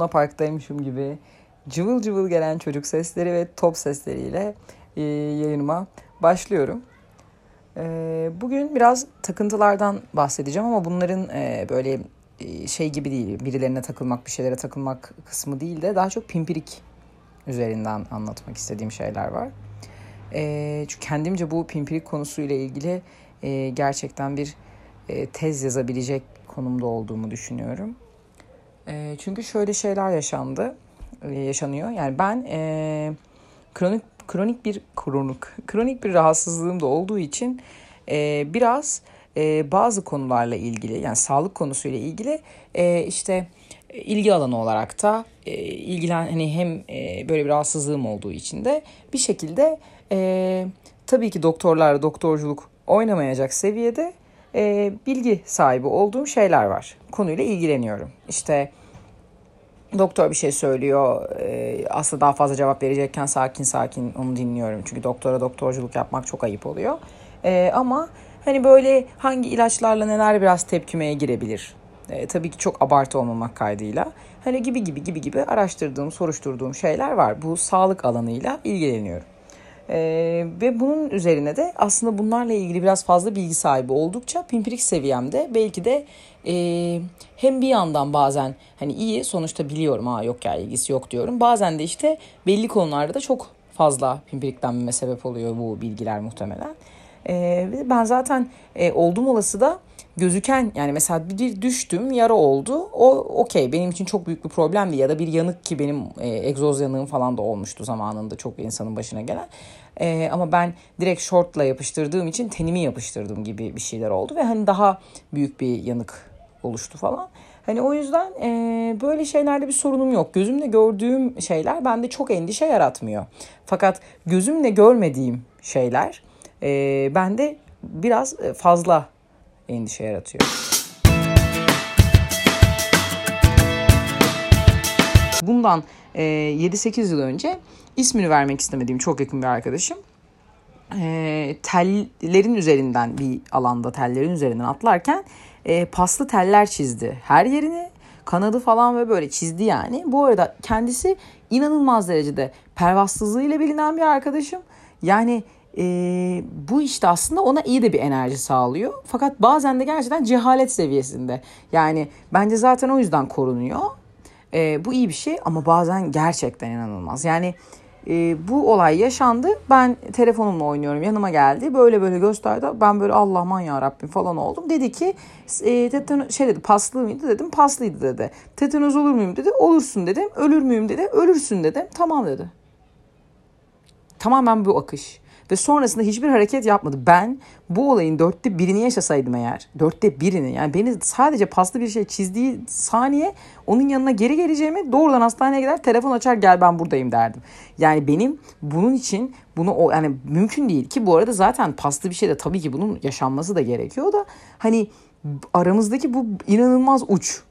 Luna Park'taymışım gibi cıvıl cıvıl gelen çocuk sesleri ve top sesleriyle e, yayınıma başlıyorum. E, bugün biraz takıntılardan bahsedeceğim ama bunların e, böyle e, şey gibi değil, birilerine takılmak, bir şeylere takılmak kısmı değil de daha çok pimpirik üzerinden anlatmak istediğim şeyler var. E, çünkü kendimce bu pimpirik konusuyla ilgili e, gerçekten bir e, tez yazabilecek konumda olduğumu düşünüyorum. E, çünkü şöyle şeyler yaşandı, e, yaşanıyor. Yani ben e, kronik kronik bir kronik kronik bir rahatsızlığım da olduğu için e, biraz e, bazı konularla ilgili yani sağlık konusuyla ilgili e, işte ilgi alanı olarak da e, ilgilen hani hem e, böyle bir rahatsızlığım olduğu için de bir şekilde e, tabii ki doktorlar doktorculuk oynamayacak seviyede e, bilgi sahibi olduğum şeyler var. Konuyla ilgileniyorum. İşte doktor bir şey söylüyor. E, aslında daha fazla cevap verecekken sakin sakin onu dinliyorum. Çünkü doktora doktorculuk yapmak çok ayıp oluyor. E, ama hani böyle hangi ilaçlarla neler biraz tepkimeye girebilir? E, tabii ki çok abartı olmamak kaydıyla. Hani gibi gibi gibi gibi araştırdığım, soruşturduğum şeyler var. Bu sağlık alanıyla ilgileniyorum. Ee, ve bunun üzerine de aslında bunlarla ilgili biraz fazla bilgi sahibi oldukça pimpirik seviyemde belki de e, hem bir yandan bazen hani iyi sonuçta biliyorum ha yok ya ilgisi yok diyorum. Bazen de işte belli konularda da çok fazla pimpiriklenmeme sebep oluyor bu bilgiler muhtemelen. Ee, ben zaten e, oldum olası da gözüken yani mesela bir düştüm yara oldu o okey benim için çok büyük bir problemdi ya da bir yanık ki benim e, egzoz yanığım falan da olmuştu zamanında çok insanın başına gelen e, ama ben direkt şortla yapıştırdığım için tenimi yapıştırdım gibi bir şeyler oldu ve hani daha büyük bir yanık oluştu falan. Hani o yüzden e, böyle şeylerde bir sorunum yok. Gözümle gördüğüm şeyler bende çok endişe yaratmıyor. Fakat gözümle görmediğim şeyler e, bende biraz fazla endişe yaratıyor. Bundan e, 7-8 yıl önce ismini vermek istemediğim çok yakın bir arkadaşım e, tellerin üzerinden bir alanda tellerin üzerinden atlarken e, paslı teller çizdi her yerini kanadı falan ve böyle çizdi yani. Bu arada kendisi inanılmaz derecede pervasızlığıyla bilinen bir arkadaşım. Yani e, bu işte aslında ona iyi de bir enerji sağlıyor. Fakat bazen de gerçekten cehalet seviyesinde. Yani bence zaten o yüzden korunuyor. E, bu iyi bir şey ama bazen gerçekten inanılmaz. Yani e, bu olay yaşandı. Ben telefonumla oynuyorum. Yanıma geldi. Böyle böyle gösterdi. Ben böyle Allah aman ya Rabbim falan oldum. Dedi ki e, tetano, şey dedi paslı mıydı dedim. Paslıydı dedi. Tetanoz olur muyum dedi. Olursun dedim. Ölür müyüm dedi. Ölürsün dedim. Tamam dedi. Tamamen bu akış. Ve sonrasında hiçbir hareket yapmadı. Ben bu olayın dörtte birini yaşasaydım eğer. Dörtte birini yani beni sadece paslı bir şey çizdiği saniye onun yanına geri geleceğimi doğrudan hastaneye gider telefon açar gel ben buradayım derdim. Yani benim bunun için bunu o yani mümkün değil ki bu arada zaten paslı bir şey de tabii ki bunun yaşanması da gerekiyor da hani aramızdaki bu inanılmaz uç.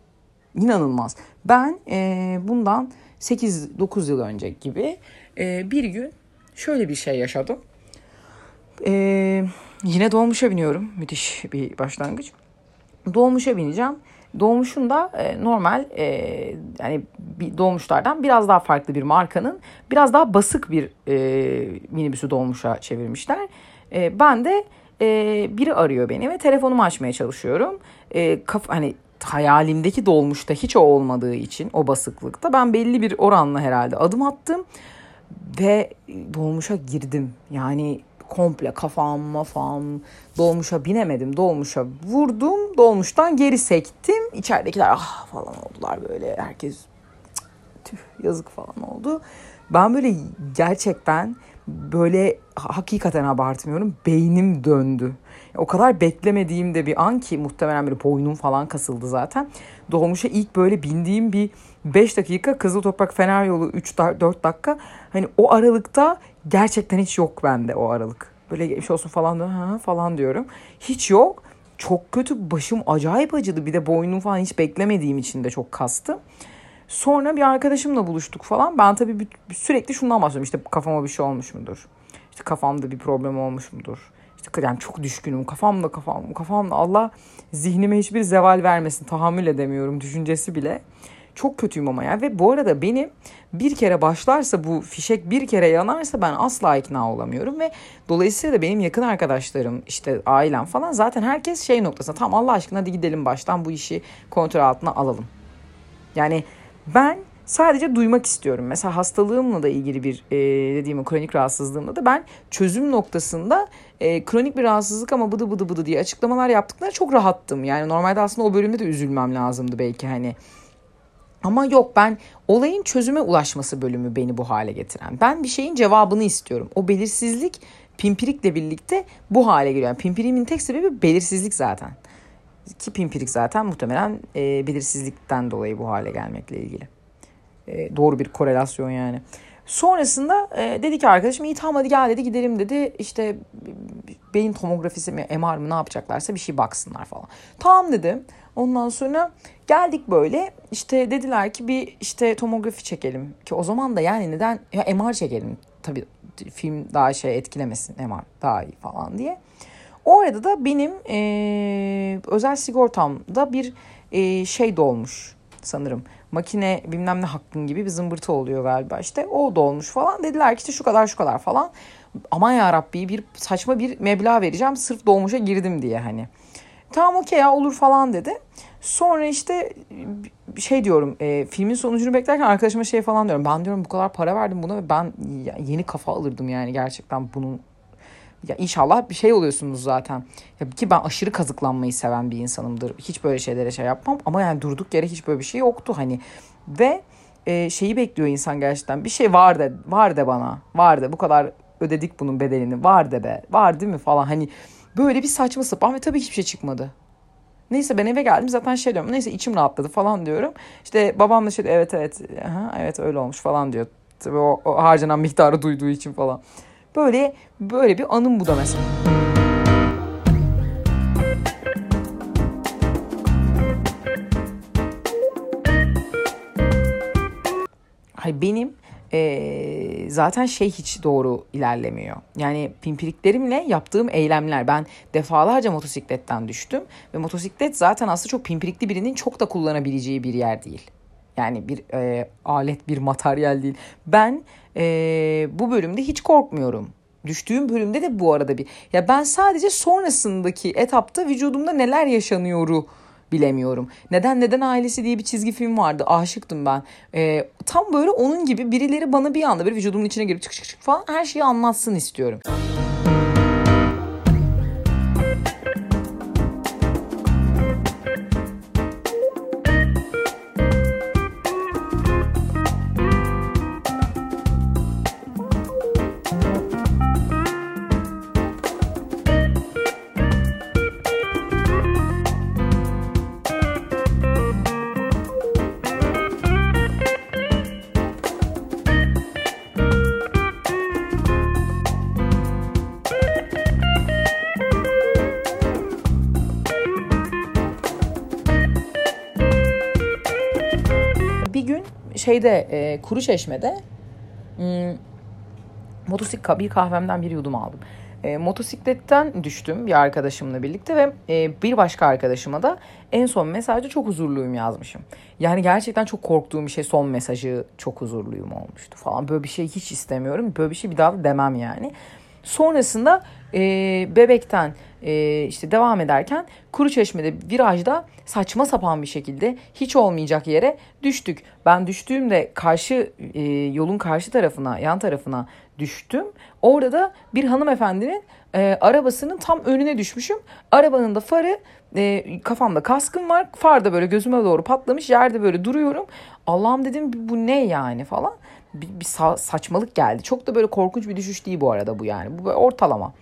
İnanılmaz. Ben e, bundan 8-9 yıl önce gibi e, bir gün şöyle bir şey yaşadım. Ee, yine dolmuşa biniyorum. Müthiş bir başlangıç. Dolmuşa bineceğim. Dolmuşun da e, normal e, yani bir dolmuşlardan biraz daha farklı bir markanın biraz daha basık bir e, minibüsü dolmuşa çevirmişler. E, ben de e, biri arıyor beni ve telefonumu açmaya çalışıyorum. E, kaf hani hayalimdeki dolmuşta hiç o olmadığı için o basıklıkta ben belli bir oranla herhalde adım attım ve dolmuşa girdim. Yani komple kafam mafam dolmuşa binemedim. Dolmuşa vurdum. Dolmuştan geri sektim. İçeridekiler ah falan oldular böyle. Herkes tüh yazık falan oldu. Ben böyle gerçekten böyle hakikaten abartmıyorum. Beynim döndü. O kadar beklemediğim de bir an ki muhtemelen böyle boynum falan kasıldı zaten. Dolmuşa ilk böyle bindiğim bir 5 dakika Kızıl Toprak Fener Yolu 3-4 dakika. Hani o aralıkta gerçekten hiç yok bende o aralık. Böyle geçmiş olsun falan diyorum, ha, falan diyorum. Hiç yok. Çok kötü başım acayip acıdı. Bir de boynum falan hiç beklemediğim için de çok kastı. Sonra bir arkadaşımla buluştuk falan. Ben tabii sürekli şundan bahsediyorum. İşte kafama bir şey olmuş mudur? İşte kafamda bir problem olmuş mudur? İşte yani çok düşkünüm. Kafamda kafam, kafamda Allah zihnime hiçbir zeval vermesin. Tahammül edemiyorum düşüncesi bile. Çok kötüyüm ama ya. Ve bu arada benim bir kere başlarsa bu fişek bir kere yanarsa ben asla ikna olamıyorum. Ve dolayısıyla da benim yakın arkadaşlarım işte ailem falan zaten herkes şey noktasında tam Allah aşkına hadi gidelim baştan bu işi kontrol altına alalım. Yani ben sadece duymak istiyorum. Mesela hastalığımla da ilgili bir e, dediğim kronik rahatsızlığımla da ben çözüm noktasında e, kronik bir rahatsızlık ama bıdı bıdı bıdı diye açıklamalar yaptıklarına çok rahattım. Yani normalde aslında o bölümde de üzülmem lazımdı belki hani. Ama yok ben olayın çözüme ulaşması bölümü beni bu hale getiren. Ben bir şeyin cevabını istiyorum. O belirsizlik pimpirikle birlikte bu hale geliyor. Yani pimpiriğimin tek sebebi belirsizlik zaten. Ki pimpirik zaten muhtemelen e, belirsizlikten dolayı bu hale gelmekle ilgili. E, doğru bir korelasyon yani. Sonrasında e, dedi ki arkadaşım iyi tamam hadi gel dedi gidelim dedi. İşte beyin tomografisi mi MR mı ne yapacaklarsa bir şey baksınlar falan. Tamam dedim. Ondan sonra geldik böyle işte dediler ki bir işte tomografi çekelim. Ki o zaman da yani neden ya MR çekelim. Tabii film daha şey etkilemesin MR daha iyi falan diye. O arada da benim e, özel sigortamda bir e, şey dolmuş sanırım. Makine bilmem ne hakkın gibi bir zımbırtı oluyor galiba işte. O dolmuş falan. Dediler ki işte şu kadar şu kadar falan. Aman ya Rabbi bir saçma bir meblağ vereceğim sırf dolmuşa girdim diye hani. Tamam okey ya olur falan dedi. Sonra işte şey diyorum e, filmin sonucunu beklerken arkadaşıma şey falan diyorum. Ben diyorum bu kadar para verdim buna ve ben yeni kafa alırdım yani gerçekten bunun ya inşallah bir şey oluyorsunuz zaten. Ya ki ben aşırı kazıklanmayı seven bir insanımdır. Hiç böyle şeylere şey yapmam ama yani durduk yere hiç böyle bir şey yoktu hani. Ve e, şeyi bekliyor insan gerçekten. Bir şey var de, var de bana. Var de bu kadar ödedik bunun bedelini. Var de be. Var değil mi falan. Hani böyle bir saçma sapan ve tabii hiçbir şey çıkmadı. Neyse ben eve geldim zaten şey diyorum. Neyse içim rahatladı falan diyorum. İşte babam da şey diyor, evet evet aha, evet öyle olmuş falan diyor. Tabii o, o harcanan miktarı duyduğu için falan. Böyle böyle bir anım bu da mesela. Hay benim e, zaten şey hiç doğru ilerlemiyor. Yani pimpiriklerimle yaptığım eylemler. Ben defalarca motosikletten düştüm. Ve motosiklet zaten aslında çok pimpirikli birinin çok da kullanabileceği bir yer değil. Yani bir e, alet, bir materyal değil. Ben e, bu bölümde hiç korkmuyorum. Düştüğüm bölümde de bu arada bir... Ya ben sadece sonrasındaki etapta vücudumda neler yaşanıyoru bilemiyorum. Neden Neden Ailesi diye bir çizgi film vardı. Aşıktım ben. Ee, tam böyle onun gibi birileri bana bir anda bir vücudumun içine girip çık çık çık falan her şeyi anlatsın istiyorum. Şeyde e, Kuru Çeşme'de hmm, motosiklet bir kahvemden bir yudum aldım. E, motosikletten düştüm bir arkadaşımla birlikte ve e, bir başka arkadaşıma da en son mesajda çok huzurluyum yazmışım. Yani gerçekten çok korktuğum bir şey son mesajı çok huzurluyum olmuştu falan. Böyle bir şey hiç istemiyorum. Böyle bir şey bir daha da demem yani. Sonrasında e, bebekten e, işte devam ederken Kuru Çeşme'de virajda saçma sapan bir şekilde hiç olmayacak yere düştük. Ben düştüğümde karşı e, yolun karşı tarafına yan tarafına düştüm. Orada da bir hanımefendinin e, arabasının tam önüne düşmüşüm. Arabanın da farı e, kafamda kaskım var. Far da böyle gözüme doğru patlamış. Yerde böyle duruyorum. Allah'ım dedim bu ne yani falan. Bir, bir sa- saçmalık geldi. Çok da böyle korkunç bir düşüş değil bu arada bu yani. Bu böyle ortalama.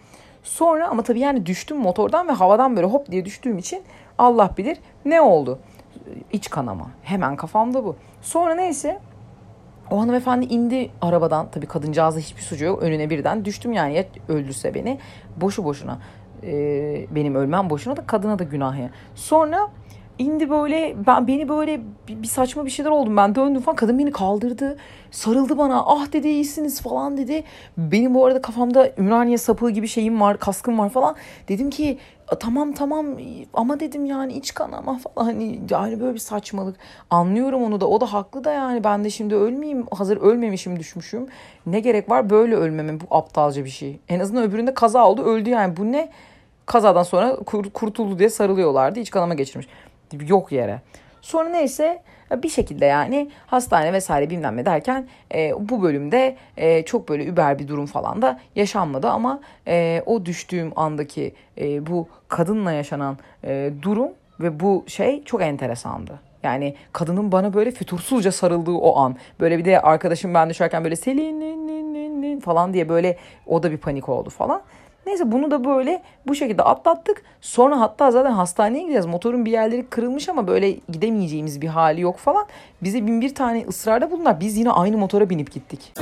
Sonra ama tabii yani düştüm motordan ve havadan böyle hop diye düştüğüm için Allah bilir ne oldu. İç kanama. Hemen kafamda bu. Sonra neyse o hanımefendi indi arabadan. Tabii kadıncağızda hiçbir suçu yok. Önüne birden düştüm yani. Ya öldürse beni boşu boşuna. Ee, benim ölmem boşuna da kadına da günah ya. Sonra indi böyle ben beni böyle bir, bir saçma bir şeyler oldum. Ben döndüm falan kadın beni kaldırdı. Sarıldı bana. Ah dedi iyisiniz falan dedi. Benim bu arada kafamda Ümraniye sapığı gibi şeyim var kaskım var falan. Dedim ki tamam tamam. Ama dedim yani iç kanama falan. Hani yani böyle bir saçmalık. Anlıyorum onu da. O da haklı da yani. Ben de şimdi ölmeyeyim. Hazır ölmemişim düşmüşüm. Ne gerek var böyle ölmeme? Bu aptalca bir şey. En azından öbüründe kaza oldu öldü yani. Bu ne? Kazadan sonra kur, kurtuldu diye sarılıyorlardı. İç kanama geçirmiş yok yere sonra neyse bir şekilde yani hastane vesaire bilmem ne derken e, bu bölümde e, çok böyle über bir durum falan da yaşanmadı ama e, o düştüğüm andaki e, bu kadınla yaşanan e, durum ve bu şey çok enteresandı. Yani kadının bana böyle fütursuzca sarıldığı o an. Böyle bir de arkadaşım ben düşerken böyle Selin falan diye böyle o da bir panik oldu falan. Neyse bunu da böyle bu şekilde atlattık. Sonra hatta zaten hastaneye gideceğiz. Motorun bir yerleri kırılmış ama böyle gidemeyeceğimiz bir hali yok falan. Bize bin bir tane ısrarda bulunlar. Biz yine aynı motora binip gittik.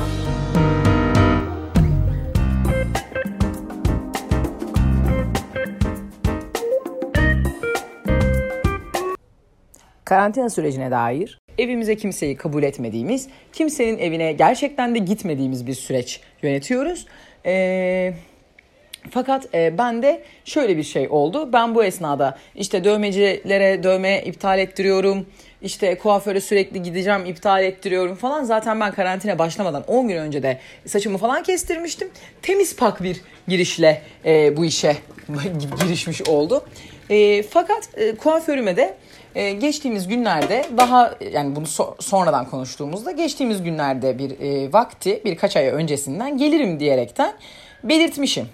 Karantina sürecine dair evimize kimseyi kabul etmediğimiz, kimsenin evine gerçekten de gitmediğimiz bir süreç yönetiyoruz. Eee fakat e, ben de şöyle bir şey oldu. Ben bu esnada işte dövmecilere dövme iptal ettiriyorum. İşte kuaföre sürekli gideceğim iptal ettiriyorum falan. Zaten ben karantina başlamadan 10 gün önce de saçımı falan kestirmiştim. Temiz pak bir girişle e, bu işe girişmiş oldu. E, fakat e, kuaförüme de e, geçtiğimiz günlerde daha yani bunu so- sonradan konuştuğumuzda geçtiğimiz günlerde bir e, vakti birkaç ay öncesinden gelirim diyerekten belirtmişim.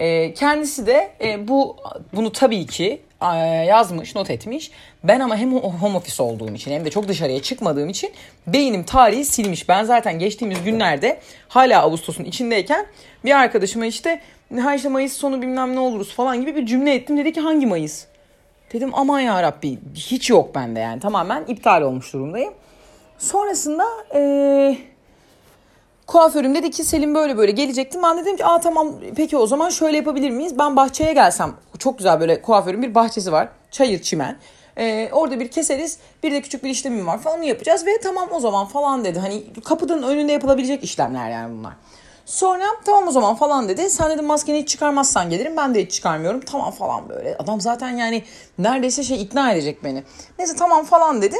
E, kendisi de e, bu bunu tabii ki e, yazmış, not etmiş. Ben ama hem home office olduğum için hem de çok dışarıya çıkmadığım için beynim tarihi silmiş. Ben zaten geçtiğimiz günlerde hala Ağustos'un içindeyken bir arkadaşıma işte ha işte Mayıs sonu bilmem ne oluruz falan gibi bir cümle ettim. Dedi ki hangi Mayıs? Dedim aman ya Rabbi hiç yok bende yani tamamen iptal olmuş durumdayım. Sonrasında eee Kuaförüm dedi ki Selim böyle böyle gelecektim. Ben dedim ki aa tamam peki o zaman şöyle yapabilir miyiz? Ben bahçeye gelsem çok güzel böyle kuaförün bir bahçesi var. Çayır çimen. Ee, orada bir keseriz. Bir de küçük bir işlemim var falan yapacağız ve tamam o zaman falan dedi. Hani kapının önünde yapılabilecek işlemler yani bunlar. Sonra tamam o zaman falan dedi. Sen dedim maskeni hiç çıkarmazsan gelirim. Ben de hiç çıkarmıyorum. Tamam falan böyle. Adam zaten yani neredeyse şey ikna edecek beni. Neyse tamam falan dedi.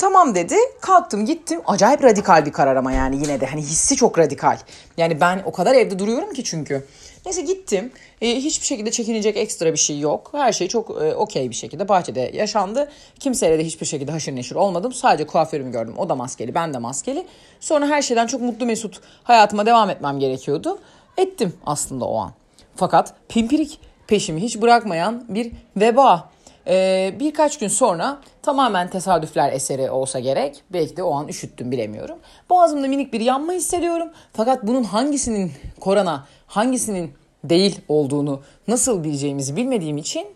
Tamam dedi. Kalktım gittim. Acayip radikal bir karar ama yani yine de. Hani hissi çok radikal. Yani ben o kadar evde duruyorum ki çünkü. Neyse gittim. E, hiçbir şekilde çekinecek ekstra bir şey yok. Her şey çok e, okey bir şekilde bahçede yaşandı. Kimseyle de hiçbir şekilde haşır neşir olmadım. Sadece kuaförümü gördüm. O da maskeli, ben de maskeli. Sonra her şeyden çok mutlu mesut hayatıma devam etmem gerekiyordu. Ettim aslında o an. Fakat pimpirik peşimi hiç bırakmayan bir veba ee, birkaç gün sonra tamamen tesadüfler eseri olsa gerek. Belki de o an üşüttüm bilemiyorum. Boğazımda minik bir yanma hissediyorum. Fakat bunun hangisinin korona, hangisinin değil olduğunu nasıl bileceğimizi bilmediğim için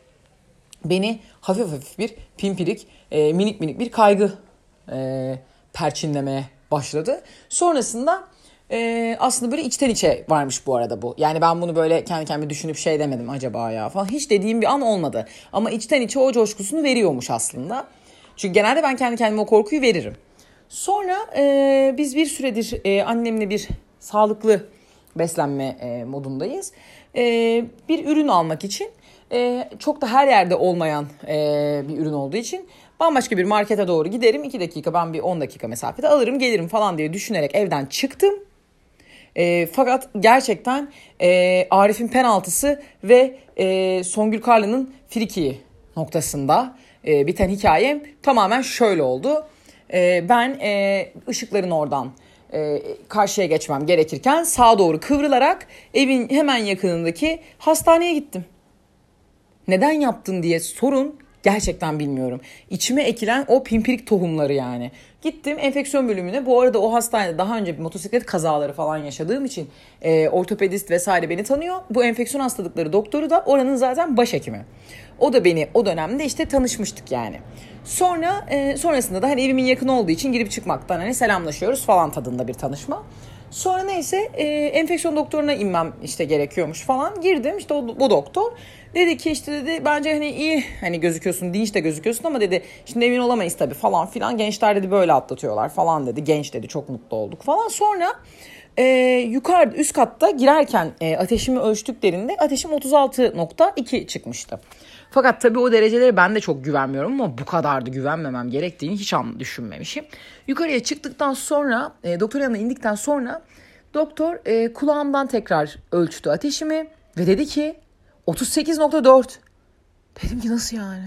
beni hafif hafif bir pimpirik, e, minik minik bir kaygı e, perçinlemeye başladı. Sonrasında e, aslında böyle içten içe varmış bu arada bu. Yani ben bunu böyle kendi kendime düşünüp şey demedim acaba ya falan. Hiç dediğim bir an olmadı. Ama içten içe o coşkusunu veriyormuş aslında. Çünkü genelde ben kendi kendime o korkuyu veririm. Sonra e, biz bir süredir e, annemle bir sağlıklı beslenme e, modundayız. E, bir ürün almak için e, çok da her yerde olmayan e, bir ürün olduğu için bambaşka bir markete doğru giderim. 2 dakika ben bir 10 dakika mesafede alırım gelirim falan diye düşünerek evden çıktım. E, fakat gerçekten e, Arif'in penaltısı ve e, Songül Karlı'nın friki noktasında e, biten hikayem tamamen şöyle oldu. E, ben e, ışıkların oradan e, karşıya geçmem gerekirken sağa doğru kıvrılarak evin hemen yakınındaki hastaneye gittim. Neden yaptın diye sorun Gerçekten bilmiyorum. İçime ekilen o pimpirik tohumları yani. Gittim enfeksiyon bölümüne. Bu arada o hastanede daha önce bir motosiklet kazaları falan yaşadığım için e, ortopedist vesaire beni tanıyor. Bu enfeksiyon hastalıkları doktoru da oranın zaten başhekimi. O da beni o dönemde işte tanışmıştık yani. Sonra e, sonrasında da hani evimin yakın olduğu için girip çıkmaktan hani selamlaşıyoruz falan tadında bir tanışma. Sonra neyse e, enfeksiyon doktoruna inmem işte gerekiyormuş falan. Girdim işte o, bu doktor. Dedi ki işte dedi bence hani iyi hani gözüküyorsun dinç de gözüküyorsun ama dedi şimdi emin olamayız tabii falan filan. Gençler dedi böyle atlatıyorlar falan dedi. Genç dedi çok mutlu olduk falan. Sonra e, yukarıda üst katta girerken e, ateşimi ölçtüklerinde ateşim 36.2 çıkmıştı. Fakat tabii o dereceleri ben de çok güvenmiyorum ama bu kadar da güvenmemem gerektiğini hiç an düşünmemişim. Yukarıya çıktıktan sonra e, doktor yanına indikten sonra doktor e, kulağımdan tekrar ölçtü ateşimi ve dedi ki 38.4. Dedim ki nasıl yani?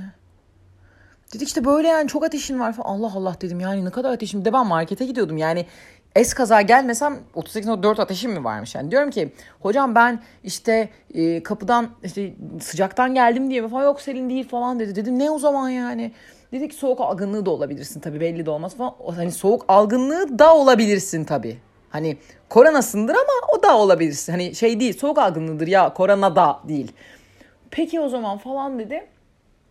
Dedi işte böyle yani çok ateşin var falan. Allah Allah dedim yani ne kadar ateşim. De ben markete gidiyordum yani es kaza gelmesem 38.4 ateşim mi varmış yani. Diyorum ki hocam ben işte e, kapıdan işte sıcaktan geldim diye falan yok Selin değil falan dedi. Dedim ne o zaman yani. Dedi ki soğuk algınlığı da olabilirsin tabii belli de olmaz falan. Hani soğuk algınlığı da olabilirsin tabii. Hani koronasındır ama o da olabilirsin. Hani şey değil soğuk algınlığıdır ya korona da değil. Peki o zaman falan dedi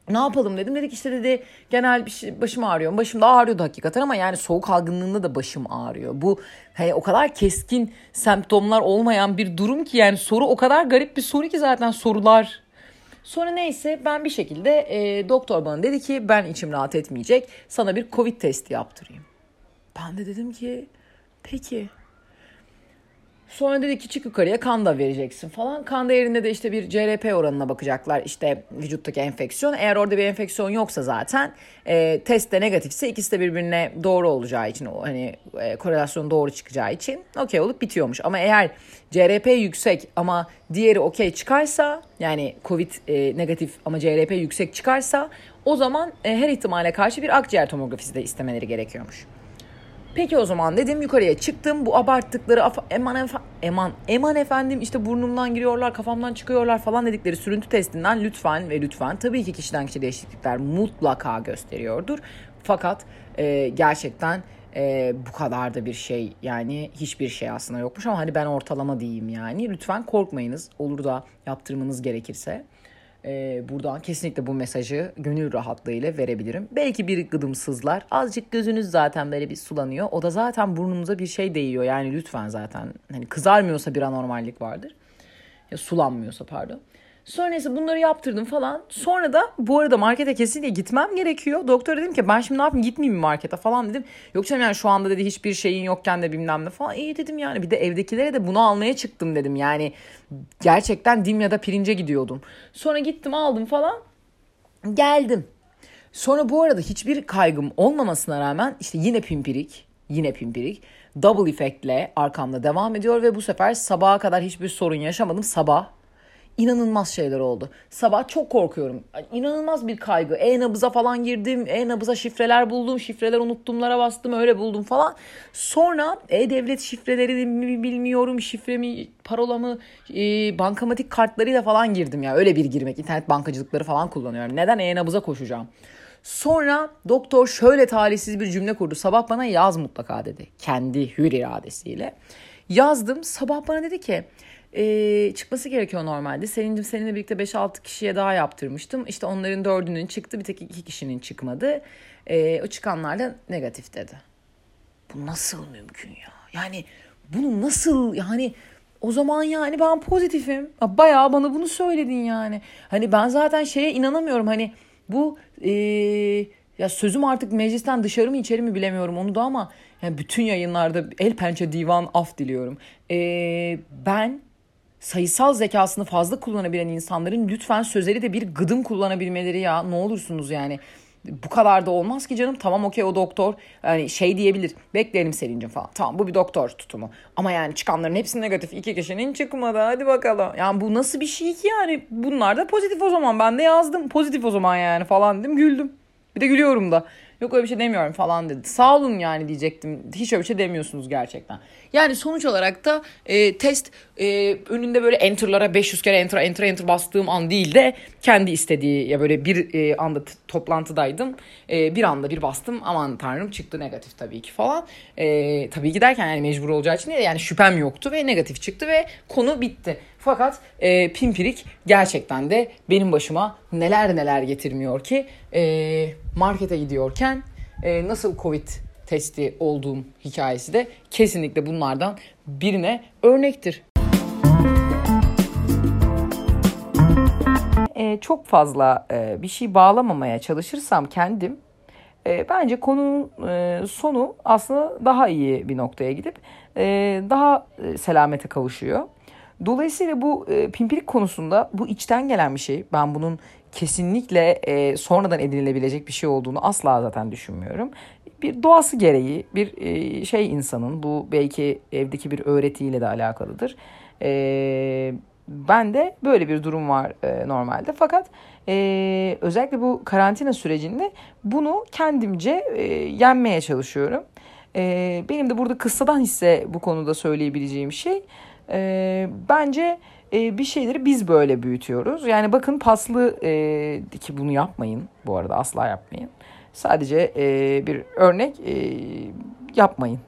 ne yapalım dedim. Dedik işte dedi genel bir şey, başım ağrıyor. Başım da ağrıyordu hakikaten ama yani soğuk algınlığında da başım ağrıyor. Bu hani o kadar keskin semptomlar olmayan bir durum ki yani soru o kadar garip bir soru ki zaten sorular. Sonra neyse ben bir şekilde e, doktor bana dedi ki ben içim rahat etmeyecek. Sana bir covid testi yaptırayım. Ben de dedim ki peki Sonra dedi ki çık yukarıya kan da vereceksin falan. Kan değerinde de işte bir CRP oranına bakacaklar. İşte vücuttaki enfeksiyon. Eğer orada bir enfeksiyon yoksa zaten e, test de negatifse ikisi de birbirine doğru olacağı için hani e, korelasyon doğru çıkacağı için okey olup bitiyormuş. Ama eğer CRP yüksek ama diğeri okey çıkarsa yani COVID e, negatif ama CRP yüksek çıkarsa o zaman e, her ihtimale karşı bir akciğer tomografisi de istemeleri gerekiyormuş. Peki o zaman dedim yukarıya çıktım. Bu abarttıkları eman, efa, eman, eman efendim işte burnumdan giriyorlar kafamdan çıkıyorlar falan dedikleri sürüntü testinden lütfen ve lütfen tabii ki kişiden kişiye değişiklikler mutlaka gösteriyordur. Fakat e, gerçekten e, bu kadar da bir şey yani hiçbir şey aslında yokmuş ama hani ben ortalama diyeyim yani. Lütfen korkmayınız olur da yaptırmanız gerekirse e, buradan kesinlikle bu mesajı gönül rahatlığıyla verebilirim. Belki bir gıdım. Azıcık gözünüz zaten böyle bir sulanıyor. O da zaten burnunuza bir şey değiyor. Yani lütfen zaten hani kızarmıyorsa bir anormallik vardır. Ya sulanmıyorsa pardon. Sonra neyse bunları yaptırdım falan. Sonra da bu arada markete kesinlikle gitmem gerekiyor. Doktor dedim ki ben şimdi ne yapayım gitmeyeyim mi markete falan dedim. Yok canım yani şu anda dedi hiçbir şeyin yokken de bilmem ne falan. İyi dedim yani bir de evdekilere de bunu almaya çıktım dedim. Yani gerçekten dim ya da pirince gidiyordum. Sonra gittim aldım falan. Geldim. Sonra bu arada hiçbir kaygım olmamasına rağmen işte yine pimpirik, yine pimpirik double efektle arkamda devam ediyor ve bu sefer sabaha kadar hiçbir sorun yaşamadım. Sabah inanılmaz şeyler oldu. Sabah çok korkuyorum. İnanılmaz bir kaygı. E-nabıza falan girdim. E-nabıza şifreler buldum. Şifreler unuttumlara bastım. Öyle buldum falan. Sonra e-devlet şifreleri mi bilmiyorum. Şifremi, parolamı, e, bankamatik kartlarıyla falan girdim ya. Öyle bir girmek. İnternet bankacılıkları falan kullanıyorum. Neden e-nabıza koşacağım? Sonra doktor şöyle talihsiz bir cümle kurdu. Sabah bana yaz mutlaka dedi. Kendi hür iradesiyle. Yazdım. Sabah bana dedi ki e, çıkması gerekiyor normalde. Senindim seninle birlikte 5-6 kişiye daha yaptırmıştım. İşte onların dördünün çıktı bir tek iki kişinin çıkmadı. E, o çıkanlar da negatif dedi. Bu nasıl mümkün ya? Yani bunu nasıl yani o zaman yani ben pozitifim. Bayağı bana bunu söyledin yani. Hani ben zaten şeye inanamıyorum. Hani bu e, ya sözüm artık meclisten dışarı mı içeri mi bilemiyorum onu da ama yani bütün yayınlarda el pençe divan af diliyorum. E, ben sayısal zekasını fazla kullanabilen insanların lütfen sözleri de bir gıdım kullanabilmeleri ya. Ne olursunuz yani. Bu kadar da olmaz ki canım. Tamam okey o doktor yani şey diyebilir. Bekleyelim Selin'cim falan. Tamam bu bir doktor tutumu. Ama yani çıkanların hepsi negatif. İki kişinin çıkmadı. Hadi bakalım. Yani bu nasıl bir şey ki yani? Bunlar da pozitif o zaman. Ben de yazdım. Pozitif o zaman yani falan dedim. Güldüm. Bir de gülüyorum da Yok öyle bir şey demiyorum falan dedi. Sağ olun yani diyecektim. Hiç öyle bir şey demiyorsunuz gerçekten. Yani sonuç olarak da e, test e, önünde böyle enter'lara 500 kere enter enter enter bastığım an değil de kendi istediği ya böyle bir e, anda toplantıdaydım. E, bir anda bir bastım aman tanrım çıktı negatif tabii ki falan. E, tabii ki derken yani mecbur olacağı için yani şüphem yoktu ve negatif çıktı ve konu bitti. Fakat e, pimpirik gerçekten de benim başıma neler neler getirmiyor ki e, markete gidiyorken e, nasıl Covid testi olduğum hikayesi de kesinlikle bunlardan birine örnektir. Ee, çok fazla e, bir şey bağlamamaya çalışırsam kendim e, bence konunun e, sonu aslında daha iyi bir noktaya gidip e, daha e, selamete kavuşuyor. Dolayısıyla bu e, pimpirik konusunda bu içten gelen bir şey. Ben bunun kesinlikle e, sonradan edinilebilecek bir şey olduğunu asla zaten düşünmüyorum. Bir doğası gereği bir e, şey insanın bu belki evdeki bir öğretiyle de alakalıdır. E, ben de böyle bir durum var e, normalde. Fakat e, özellikle bu karantina sürecinde bunu kendimce e, yenmeye çalışıyorum. E, benim de burada kıssadan hisse bu konuda söyleyebileceğim şey e, bence e, bir şeyleri biz böyle büyütüyoruz. Yani bakın paslı e, ki bunu yapmayın bu arada asla yapmayın. Sadece e, bir örnek e, yapmayın.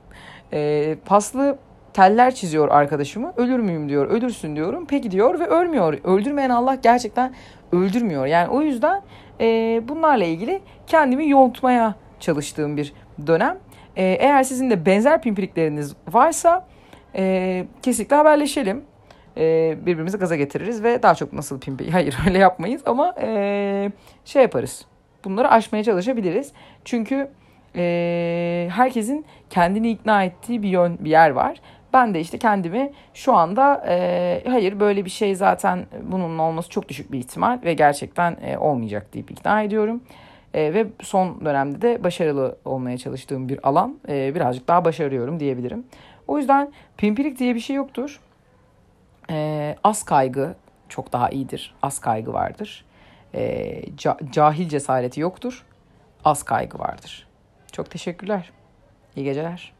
E, paslı teller çiziyor arkadaşımı. Ölür müyüm diyor. Ölürsün diyorum. Peki diyor ve ölmüyor. Öldürmeyen Allah gerçekten öldürmüyor. Yani o yüzden e, bunlarla ilgili kendimi yontmaya çalıştığım bir dönem. E, eğer sizin de benzer pimpirikleriniz varsa e, kesinlikle haberleşelim. E, birbirimizi gaza getiririz ve daha çok nasıl pimpi... Hayır öyle yapmayız ama e, şey yaparız. Bunları aşmaya çalışabiliriz. Çünkü e, herkesin kendini ikna ettiği bir yön bir yer var. Ben de işte kendimi şu anda e, hayır böyle bir şey zaten bunun olması çok düşük bir ihtimal ve gerçekten e, olmayacak deyip ikna ediyorum. E, ve son dönemde de başarılı olmaya çalıştığım bir alan e, birazcık daha başarıyorum diyebilirim. O yüzden pimpirik diye bir şey yoktur. E, az kaygı çok daha iyidir. Az kaygı vardır. E, ca, cahil cesareti yoktur. Az kaygı vardır. Çok teşekkürler. İyi geceler.